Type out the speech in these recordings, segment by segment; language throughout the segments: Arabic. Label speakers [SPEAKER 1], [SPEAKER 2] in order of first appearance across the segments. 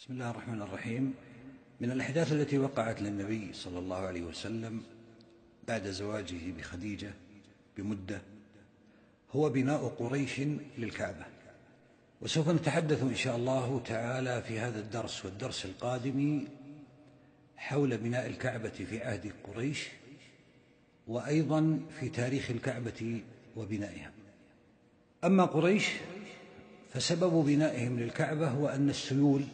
[SPEAKER 1] بسم الله الرحمن الرحيم. من الأحداث التي وقعت للنبي صلى الله عليه وسلم بعد زواجه بخديجة بمدة هو بناء قريش للكعبة. وسوف نتحدث إن شاء الله تعالى في هذا الدرس والدرس القادم حول بناء الكعبة في عهد قريش وأيضا في تاريخ الكعبة وبنائها. أما قريش فسبب بنائهم للكعبة هو أن السيول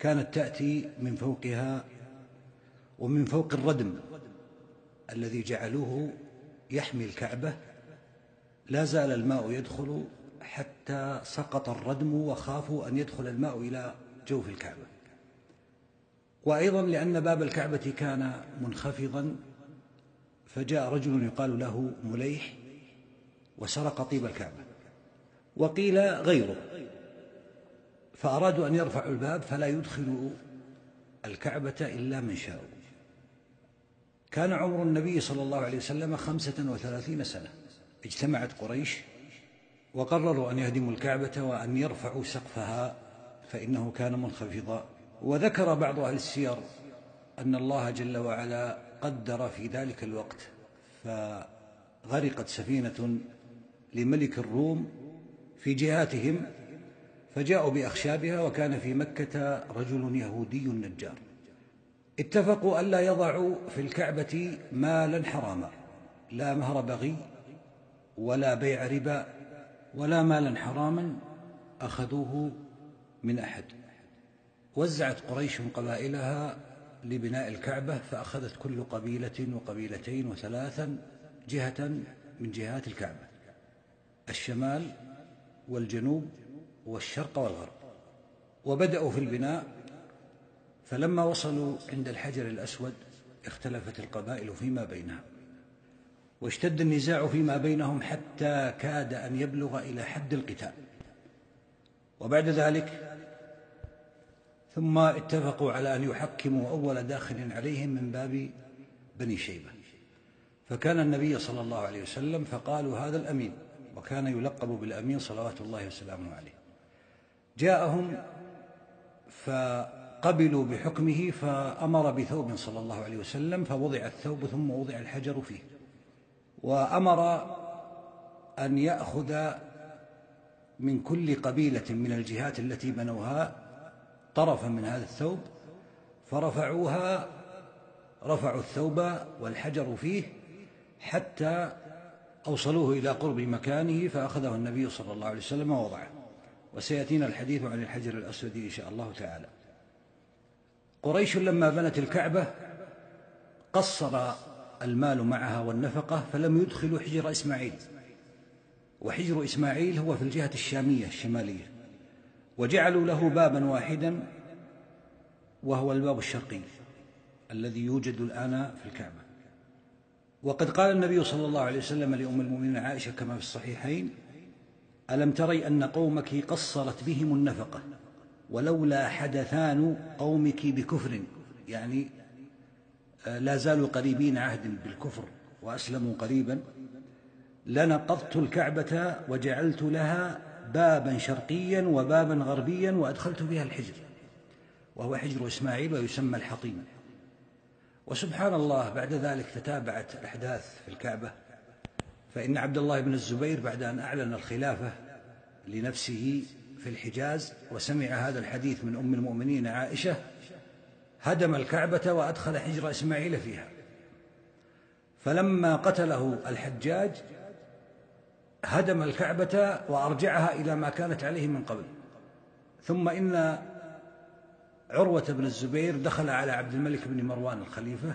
[SPEAKER 1] كانت تأتي من فوقها ومن فوق الردم الذي جعلوه يحمي الكعبة لا زال الماء يدخل حتى سقط الردم وخافوا أن يدخل الماء إلى جوف الكعبة. وأيضا لأن باب الكعبة كان منخفضا فجاء رجل يقال له مليح وسرق طيب الكعبة وقيل غيره. فأرادوا أن يرفعوا الباب فلا يدخلوا الكعبة إلا من شاءوا. كان عمر النبي صلى الله عليه وسلم خمسة وثلاثين سنة. اجتمعت قريش وقرروا أن يهدموا الكعبة وأن يرفعوا سقفها فإنه كان منخفضا. وذكر بعض أهل السير أن الله جل وعلا قدر في ذلك الوقت فغرقت سفينة لملك الروم في جهاتهم فجاءوا بأخشابها وكان في مكة رجل يهودي نجار. اتفقوا ألا يضعوا في الكعبة مالا حراما لا مهر بغي ولا بيع ربا ولا مالا حراما أخذوه من أحد. وزعت قريش قبائلها لبناء الكعبة فأخذت كل قبيلة وقبيلتين وثلاثا جهة من جهات الكعبة الشمال والجنوب والشرق والغرب وبدأوا في البناء فلما وصلوا عند الحجر الأسود اختلفت القبائل فيما بينها واشتد النزاع فيما بينهم حتى كاد أن يبلغ إلى حد القتال. وبعد ذلك ثم اتفقوا على أن يحكموا أول داخل عليهم من باب بني شيبة. فكان النبي صلى الله عليه وسلم فقالوا هذا الأمين وكان يلقب بالأمين صلوات الله وسلامه عليه. جاءهم فقبلوا بحكمه فأمر بثوب صلى الله عليه وسلم فوضع الثوب ثم وضع الحجر فيه. وأمر أن يأخذ من كل قبيلة من الجهات التي بنوها طرفا من هذا الثوب فرفعوها رفعوا الثوب والحجر فيه حتى أوصلوه إلى قرب مكانه فأخذه النبي صلى الله عليه وسلم ووضعه. وسيأتينا الحديث عن الحجر الأسود إن شاء الله تعالى. قريش لما بنت الكعبة قصر المال معها والنفقة فلم يدخلوا حجر إسماعيل. وحجر إسماعيل هو في الجهة الشامية الشمالية. وجعلوا له بابا واحدا وهو الباب الشرقي الذي يوجد الآن في الكعبة. وقد قال النبي صلى الله عليه وسلم لأم المؤمنين عائشة كما في الصحيحين ألم تري أن قومك قصرت بهم النفقة؟ ولولا حدثان قومك بكفر. يعني آه، لا زالوا قريبين عهد بالكفر وأسلموا قريبا. لنقضت الكعبة وجعلت لها بابا شرقيا وبابا غربيا وأدخلت فيها الحجر. وهو حجر إسماعيل ويسمى الحطيم. وسبحان الله بعد ذلك تتابعت الأحداث في الكعبة. فإن عبد الله بن الزبير بعد أن أعلن الخلافة لنفسه في الحجاز وسمع هذا الحديث من أم المؤمنين عائشة هدم الكعبة وأدخل حجر إسماعيل فيها. فلما قتله الحجاج هدم الكعبة وأرجعها إلى ما كانت عليه من قبل. ثم إن عروة بن الزبير دخل على عبد الملك بن مروان الخليفة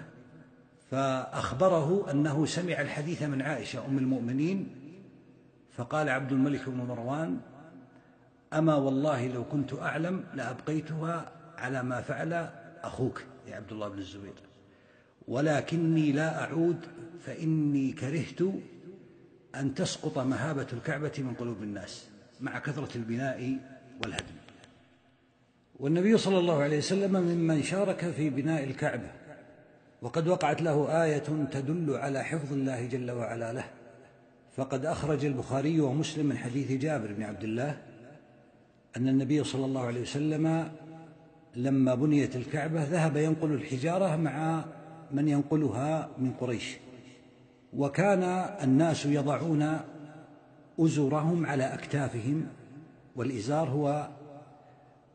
[SPEAKER 1] فأخبره أنه سمع الحديث من عائشة أم المؤمنين فقال عبد الملك بن مروان أما والله لو كنت أعلم لأبقيتها على ما فعل أخوك يا عبد الله بن الزبير. ولكني لا أعود فإني كرهت أن تسقط مهابة الكعبة من قلوب الناس مع كثرة البناء والهدم. والنبي صلى الله عليه وسلم ممن شارك في بناء الكعبة وقد وقعت له آية تدل على حفظ الله جل وعلا له. فقد أخرج البخاري ومسلم من حديث جابر بن عبد الله أن النبي صلى الله عليه وسلم لما بنيت الكعبة ذهب ينقل الحجارة مع من ينقلها من قريش. وكان الناس يضعون أزرهم على أكتافهم والإزار هو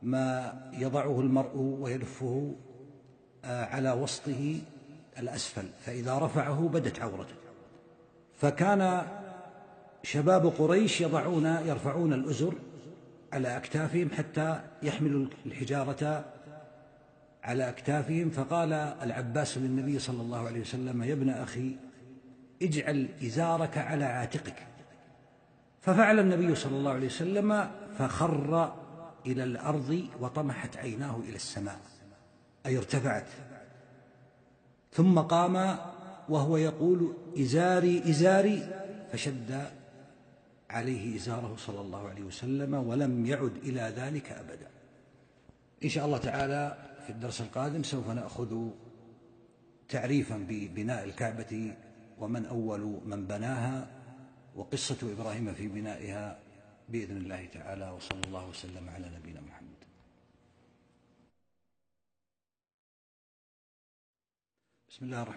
[SPEAKER 1] ما يضعه المرء ويلفه آه، على وسطه الأسفل فإذا رفعه بدت عورته. فكان شباب قريش يضعون يرفعون الأزر على أكتافهم حتى يحملوا الحجارة على أكتافهم. فقال العباس للنبي صلى الله عليه وسلم يا ابن أخي اجعل إزارك على عاتقك. ففعل النبي صلى الله عليه وسلم فخر إلى الأرض وطمحت عيناه إلى السماء أي ارتفعت. ثم قام وهو يقول إزاري إزاري فشد عليه إزاره صلى الله عليه وسلم ولم يعد إلى ذلك أبدا. إن شاء الله تعالى في الدرس القادم سوف نأخذ تعريفا ببناء الكعبة ومن أول من بناها وقصة إبراهيم في بنائها بإذن الله تعالى وصلى الله وسلم على نبينا محمد. بسم الله الرحمن